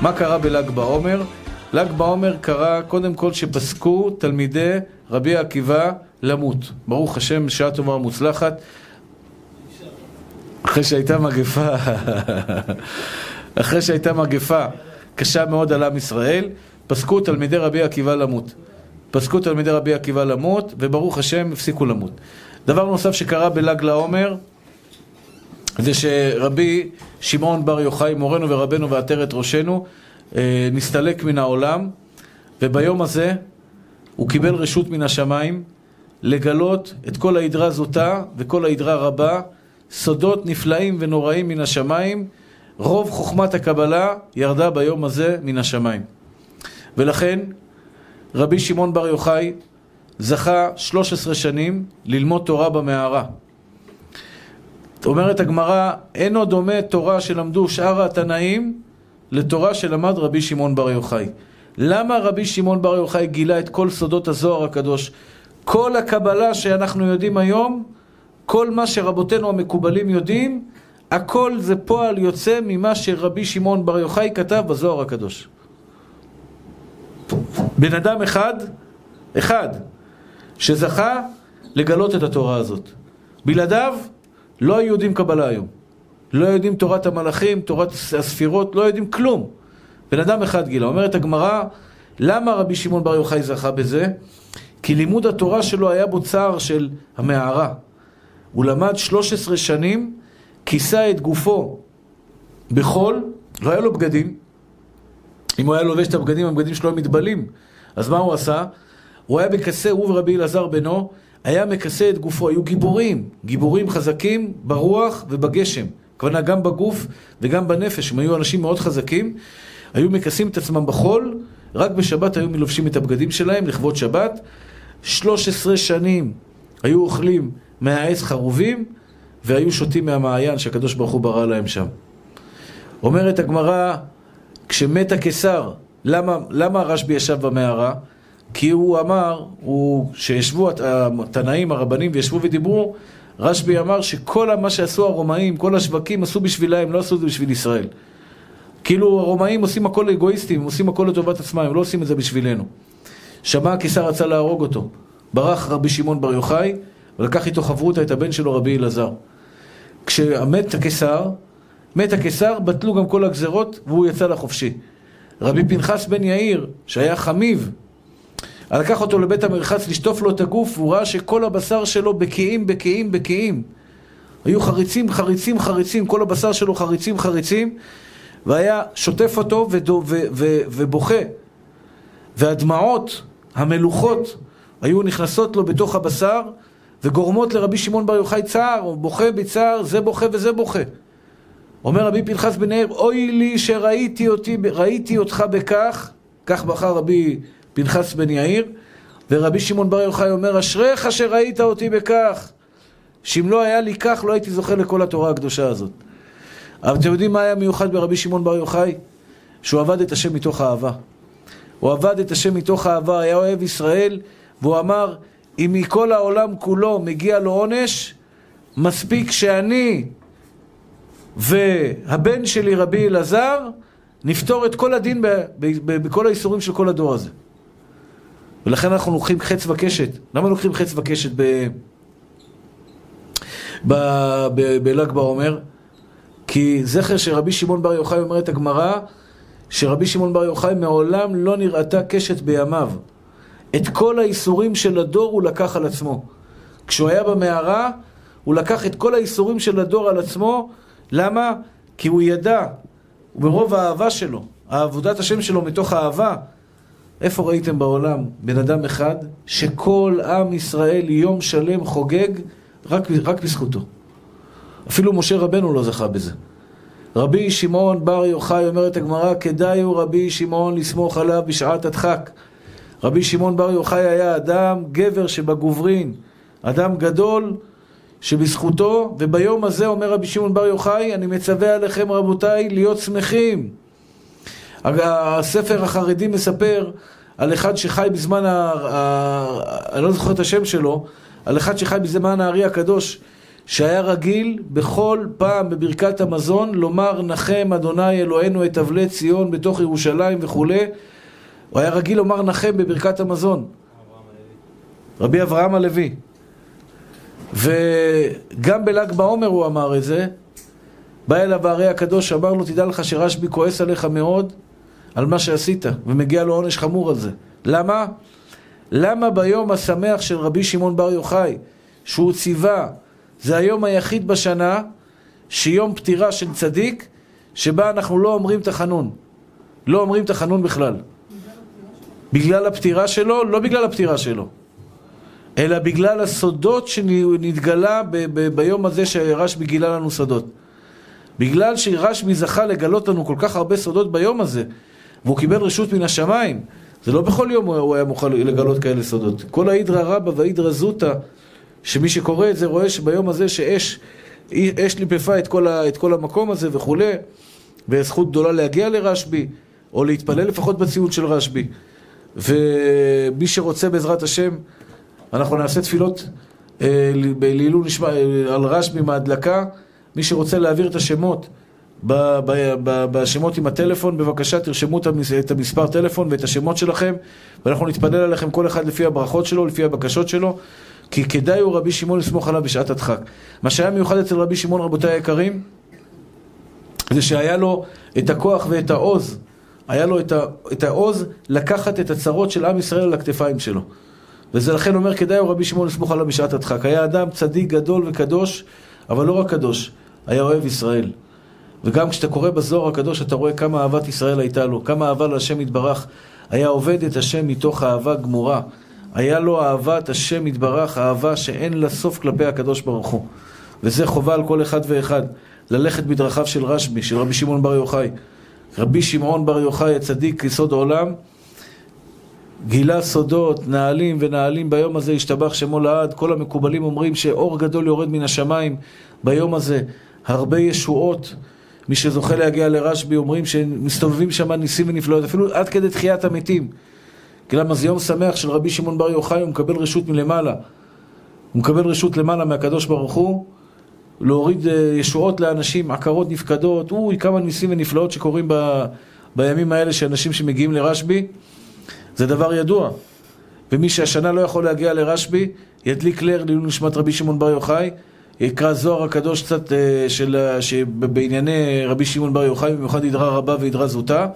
מה קרה בל"ג בעומר? ל"ג בעומר קרה קודם כל שפסקו תלמידי רבי עקיבא למות. ברוך השם, שעה טובה ומוצלחת. אחרי שהייתה מגפה, אחרי שהייתה מגפה קשה מאוד על עם ישראל, פסקו תלמידי רבי עקיבא למות. פסקו תלמידי רבי עקיבא למות, וברוך השם הפסיקו למות. דבר נוסף שקרה בל"ג לעומר, זה שרבי שמעון בר יוחאי, מורנו ורבנו ועטרת ראשנו, אה, נסתלק מן העולם, וביום הזה הוא קיבל רשות מן השמיים לגלות את כל ההדרה זוטה וכל ההדרה רבה, סודות נפלאים ונוראים מן השמיים, רוב חוכמת הקבלה ירדה ביום הזה מן השמיים. ולכן רבי שמעון בר יוחאי זכה 13 שנים ללמוד תורה במערה. אומרת הגמרא, אינו דומה תורה שלמדו שאר התנאים לתורה שלמד רבי שמעון בר יוחאי. למה רבי שמעון בר יוחאי גילה את כל סודות הזוהר הקדוש? כל הקבלה שאנחנו יודעים היום, כל מה שרבותינו המקובלים יודעים, הכל זה פועל יוצא ממה שרבי שמעון בר יוחאי כתב בזוהר הקדוש. בן אדם אחד, אחד, שזכה לגלות את התורה הזאת. בלעדיו לא היו יודעים קבלה היום. לא יודעים תורת המלאכים, תורת הספירות, לא יודעים כלום. בן אדם אחד גילה. אומרת הגמרא, למה רבי שמעון בר יוחאי זכה בזה? כי לימוד התורה שלו היה בו צער של המערה. הוא למד 13 שנים, כיסה את גופו בחול, לא היה לו בגדים. אם הוא היה לובש את הבגדים, הבגדים שלו היו מתבלים. אז מה הוא עשה? הוא היה מכסה, הוא ורבי אלעזר בנו, היה מכסה את גופו, היו גיבורים, גיבורים חזקים ברוח ובגשם. הכוונה גם בגוף וגם בנפש, הם היו אנשים מאוד חזקים, היו מכסים את עצמם בחול, רק בשבת היו מלובשים את הבגדים שלהם לכבוד שבת. 13 שנים היו אוכלים מהעץ חרובים והיו שותים מהמעיין שהקדוש ברוך הוא ברא להם שם. אומרת הגמרא, כשמת הקיסר, למה, למה הרשב"י ישב במערה? כי הוא אמר, הוא, שישבו התנאים, הרבנים, וישבו ודיברו, רשב"י אמר שכל מה שעשו הרומאים, כל השווקים עשו בשבילם, לא עשו את זה בשביל ישראל. כאילו הרומאים עושים הכל אגואיסטים, הם עושים הכל לטובת עצמם, הם לא עושים את זה בשבילנו. שמע הקיסר רצה להרוג אותו. ברח רבי שמעון בר יוחאי, ולקח איתו חברותא את הבן שלו רבי אלעזר. כשמת הקיסר, מת הקיסר, בטלו גם כל הגזרות, והוא יצא לחופשי. רבי פנחס בן יאיר, שהיה חמיב, לקח אותו לבית המרחץ לשטוף לו את הגוף, והוא ראה שכל הבשר שלו בקיאים, בקיאים, בקיאים. היו חריצים, חריצים, חריצים, כל הבשר שלו חריצים, חריצים, והיה שוטף אותו ודו, ו, ו, ובוכה. והדמעות המלוכות היו נכנסות לו בתוך הבשר וגורמות לרבי שמעון בר יוחאי צער, הוא בוכה בצער, זה בוכה וזה בוכה. אומר רבי פנחס בן יאיר, אוי לי שראיתי אותי, ראיתי אותך בכך, כך בחר רבי פנחס בן יאיר, ורבי שמעון בר יוחאי אומר, אשריך שראית אותי בכך, שאם לא היה לי כך, לא הייתי זוכה לכל התורה הקדושה הזאת. אבל אתם יודעים מה היה מיוחד ברבי שמעון בר יוחאי? שהוא עבד את השם מתוך אהבה. הוא עבד את השם מתוך אהבה, היה אוהב ישראל, והוא אמר, אם מכל העולם כולו מגיע לו עונש, מספיק שאני והבן שלי רבי אלעזר נפתור את כל הדין בכל האיסורים של כל הדור הזה. ולכן אנחנו לוקחים חץ וקשת. למה לוקחים חץ וקשת בל"ג בעומר? כי זכר שרבי שמעון בר יוחאי אומרת הגמרא, שרבי שמעון בר יוחאי מעולם לא נראתה קשת בימיו. את כל האיסורים של הדור הוא לקח על עצמו. כשהוא היה במערה, הוא לקח את כל האיסורים של הדור על עצמו. למה? כי הוא ידע, ומרוב האהבה שלו, העבודת השם שלו מתוך אהבה, איפה ראיתם בעולם בן אדם אחד שכל עם ישראל יום שלם חוגג רק, רק בזכותו? אפילו משה רבנו לא זכה בזה. רבי שמעון בר יוחאי, אומרת הגמרא, כדאי הוא רבי שמעון לסמוך עליו בשעת הדחק. רבי שמעון בר יוחאי היה אדם, גבר שבגוברין, אדם גדול שבזכותו, וביום הזה אומר רבי שמעון בר יוחאי, אני מצווה עליכם רבותיי להיות שמחים. הספר החרדי מספר על אחד שחי בזמן, ה... ה... אני לא זוכר את השם שלו, על אחד שחי בזמן הארי הקדוש, שהיה רגיל בכל פעם בברכת המזון לומר נחם אדוני אלוהינו את אבלי ציון בתוך ירושלים וכולי. הוא היה רגיל לומר נחם בברכת המזון. רבי אברהם הלוי. וגם בל"ג בעומר הוא אמר את זה. בא אליו הארי הקדוש, אמר לו, תדע לך שרשב"י כועס עליך מאוד על מה שעשית, ומגיע לו עונש חמור על זה. למה? למה ביום השמח של רבי שמעון בר יוחאי, שהוא ציווה, זה היום היחיד בשנה, שיום פטירה של צדיק, שבה אנחנו לא אומרים תחנון. לא אומרים תחנון בכלל. בגלל הפטירה שלו? לא בגלל הפטירה שלו. אלא בגלל הסודות שנתגלה ב- ב- ביום הזה שרשב"י גילה לנו סודות. בגלל שרשב"י זכה לגלות לנו כל כך הרבה סודות ביום הזה, והוא קיבל רשות מן השמיים, זה לא בכל יום הוא היה מוכן לגלות כאלה סודות. כל ההידרא רבא וההידרא זוטא, שמי שקורא את זה רואה שביום הזה שאש אש ליפפה את כל, ה, את כל המקום הזה וכולי, וזכות גדולה להגיע לרשב"י, או להתפלל לפחות בציון של רשב"י. ומי שרוצה בעזרת השם, אנחנו נעשה תפילות אה, לעילוי נשמע אה, על רשב"י מהדלקה. מי שרוצה להעביר את השמות בשמות עם הטלפון, בבקשה תרשמו את המספר טלפון ואת השמות שלכם ואנחנו נתפלל עליכם כל אחד לפי הברכות שלו, לפי הבקשות שלו כי כדאי הוא רבי שמעון לסמוך עליו בשעת הדחק. מה שהיה מיוחד אצל רבי שמעון רבותיי היקרים זה שהיה לו את הכוח ואת העוז היה לו את, ה, את העוז לקחת את הצרות של עם ישראל על הכתפיים שלו וזה לכן אומר כדאי הוא רבי שמעון לסמוך עליו בשעת הדחק היה אדם צדיק גדול וקדוש אבל לא רק קדוש, היה אוהב ישראל. וגם כשאתה קורא בזוהר הקדוש אתה רואה כמה אהבת ישראל הייתה לו, כמה אהבה להשם יתברך. היה עובד את השם מתוך אהבה גמורה. היה לו אהבת השם יתברך, אהבה שאין לה סוף כלפי הקדוש ברוך הוא. וזה חובה על כל אחד ואחד, ללכת בדרכיו של רשב"י, של רבי שמעון בר יוחאי. רבי שמעון בר יוחאי, הצדיק יסוד העולם, גילה סודות, נעלים ונעלים ביום הזה, השתבח שמו לעד. כל המקובלים אומרים שאור גדול יורד מן השמיים ביום הזה. הרבה ישועות. מי שזוכה להגיע לרשב"י אומרים שמסתובבים שם ניסים ונפלאות, אפילו עד כדי תחיית המתים. למה זה יום שמח של רבי שמעון בר יוחאי, הוא מקבל רשות מלמעלה. הוא מקבל רשות למעלה מהקדוש ברוך הוא, להוריד אה, ישועות לאנשים, עקרות נפקדות, אוי, כמה ניסים ונפלאות שקורים ב, בימים האלה שאנשים שמגיעים לרשב"י. זה דבר ידוע. ומי שהשנה לא יכול להגיע לרשב"י, ידליק לר לעילוי נשמת רבי שמעון בר יוחאי, יקרא זוהר הקדוש קצת אה, של, בענייני רבי שמעון בר יוחאי, במיוחד ידרה רבה וידרה זוטה,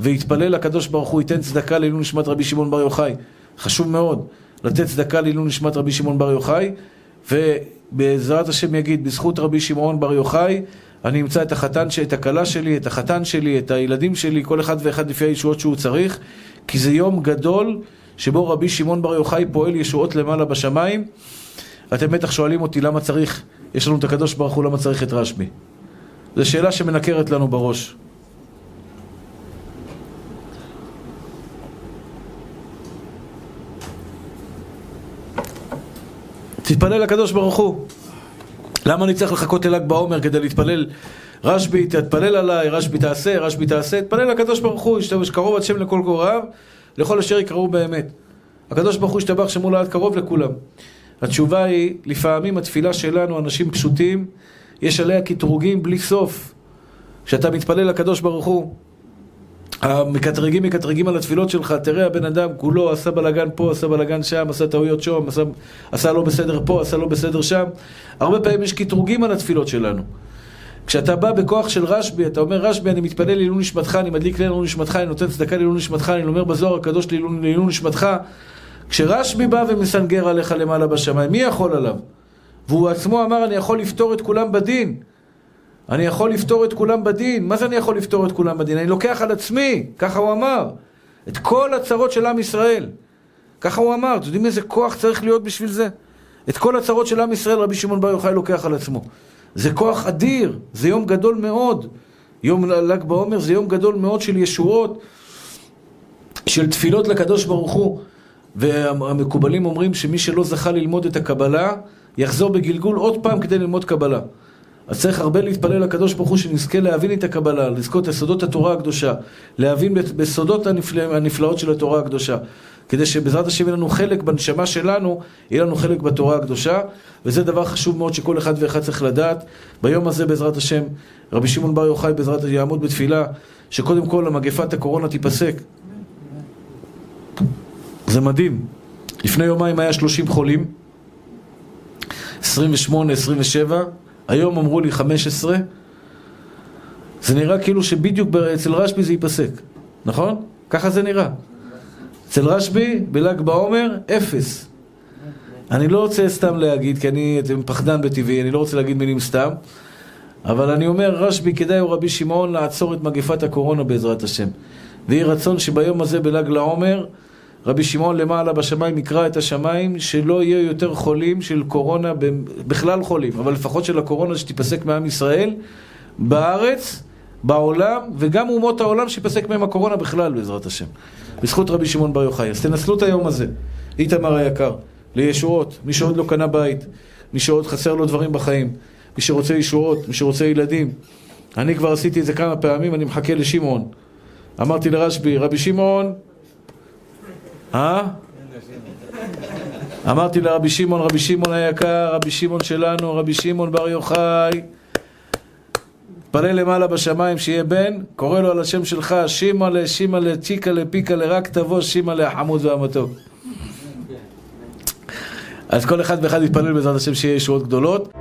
ויתפלל לקדוש ברוך הוא, ייתן צדקה לעילוי נשמת רבי שמעון בר יוחאי. חשוב מאוד לתת צדקה לעילוי נשמת רבי שמעון בר יוחאי, ובעזרת השם יגיד, בזכות רבי שמעון בר יוחאי, אני אמצא את החתן, את הכלה שלי, את החתן שלי, את הילדים שלי, כל אחד ואחד לפי הישועות שהוא צריך, כי זה יום גדול שבו רבי שמעון בר יוחאי פועל ישועות למעלה בשמיים. אתם בטח שואלים אותי למה צריך, יש לנו את הקדוש ברוך הוא, למה צריך את רשב"י? זו שאלה שמנקרת לנו בראש. תתפלל לקדוש ברוך הוא. למה אני צריך לחכות לל"ג בעומר כדי להתפלל? רשב"י, תתפלל עליי, רשב"י תעשה, רשב"י תעשה, תתפלל לקדוש ברוך הוא, שקרוב השם לכל קוראיו, לכל אשר יקראו באמת. הקדוש ברוך הוא השתבח שמו לעד קרוב לכולם. התשובה היא, לפעמים התפילה שלנו, אנשים פשוטים, יש עליה קטרוגים בלי סוף. כשאתה מתפלל לקדוש ברוך הוא, המקטרגים מקטרגים על התפילות שלך, תראה הבן אדם כולו עשה בלאגן פה, עשה בלאגן שם, עשה טעויות שם, עשה, עשה לא בסדר פה, עשה לא בסדר שם. הרבה פעמים יש קטרוגים על התפילות שלנו. כשאתה בא בכוח של רשב"י, אתה אומר רשב"י, אני מתפלל לעילוי נשמתך, אני מדליק לעילוי נשמתך, אני נותן צדקה לעילוי נשמתך, אני אומר בזוהר הקדוש לעילוי נשמתך. כשרשב"י בא ומסנגר עליך למעלה בשמיים, מי יכול עליו? והוא עצמו אמר, אני יכול לפתור את כולם בדין. אני יכול לפתור את כולם בדין. מה זה אני יכול לפתור את כולם בדין? אני לוקח על עצמי, ככה הוא אמר. את כל הצרות של עם ישראל. ככה הוא אמר. אתם יודעים איזה כוח צריך להיות בשביל זה? את כל הצרות של עם ישראל רבי שמעון בר יוחאי לוקח על עצמו. זה כוח אדיר, זה יום גדול מאוד. יום ל"ג בעומר זה יום גדול מאוד של ישועות, של תפילות לקדוש ברוך הוא. והמקובלים אומרים שמי שלא זכה ללמוד את הקבלה, יחזור בגלגול עוד פעם כדי ללמוד קבלה. אז צריך הרבה להתפלל לקדוש ברוך הוא שנזכה להבין את הקבלה, לזכות יסודות התורה הקדושה, להבין בסודות הנפלא, הנפלאות של התורה הקדושה, כדי שבעזרת השם יהיה לנו חלק בנשמה שלנו, יהיה לנו חלק בתורה הקדושה, וזה דבר חשוב מאוד שכל אחד ואחד צריך לדעת. ביום הזה בעזרת השם, רבי שמעון בר יוחאי בעזרת יעמוד בתפילה, שקודם כל המגפת הקורונה תיפסק. זה מדהים. לפני יומיים היה 30 חולים, 28, 27, היום אמרו לי 15, זה נראה כאילו שבדיוק אצל רשב"י זה ייפסק, נכון? ככה זה נראה. אצל רשב"י, בל"ג בעומר, אפס. אני לא רוצה סתם להגיד, כי אני פחדן בטבעי, אני לא רוצה להגיד מילים סתם, אבל אני אומר, רשב"י, כדאי הוא רבי שמעון לעצור את מגפת הקורונה בעזרת השם. ויהי רצון שביום הזה בל"ג לעומר, רבי שמעון למעלה בשמיים יקרא את השמיים, שלא יהיו יותר חולים של קורונה, בכלל חולים, אבל לפחות של הקורונה שתיפסק מעם ישראל, בארץ, בעולם, וגם אומות העולם שיפסק מהם הקורונה בכלל, בעזרת השם. בזכות רבי שמעון בר יוחאי. אז תנצלו את היום הזה, איתמר היקר, לישועות, מי שעוד לא קנה בית, מי שעוד חסר לו דברים בחיים, מי שרוצה ישועות, מי שרוצה ילדים. אני כבר עשיתי את זה כמה פעמים, אני מחכה לשמעון. אמרתי לרשב"י, רבי שמעון, אה? אמרתי לרבי שמעון, רבי שמעון היקר, רבי שמעון שלנו, רבי שמעון בר יוחאי, תפלל למעלה בשמיים שיהיה בן, קורא לו על השם שלך, שימאלה, שימאלה, צ'יקאלה, פיקאלה, רק תבוא שימאלה החמוד והמתוק. אז כל אחד ואחד יתפלל בעזרת השם שיהיה ישועות גדולות.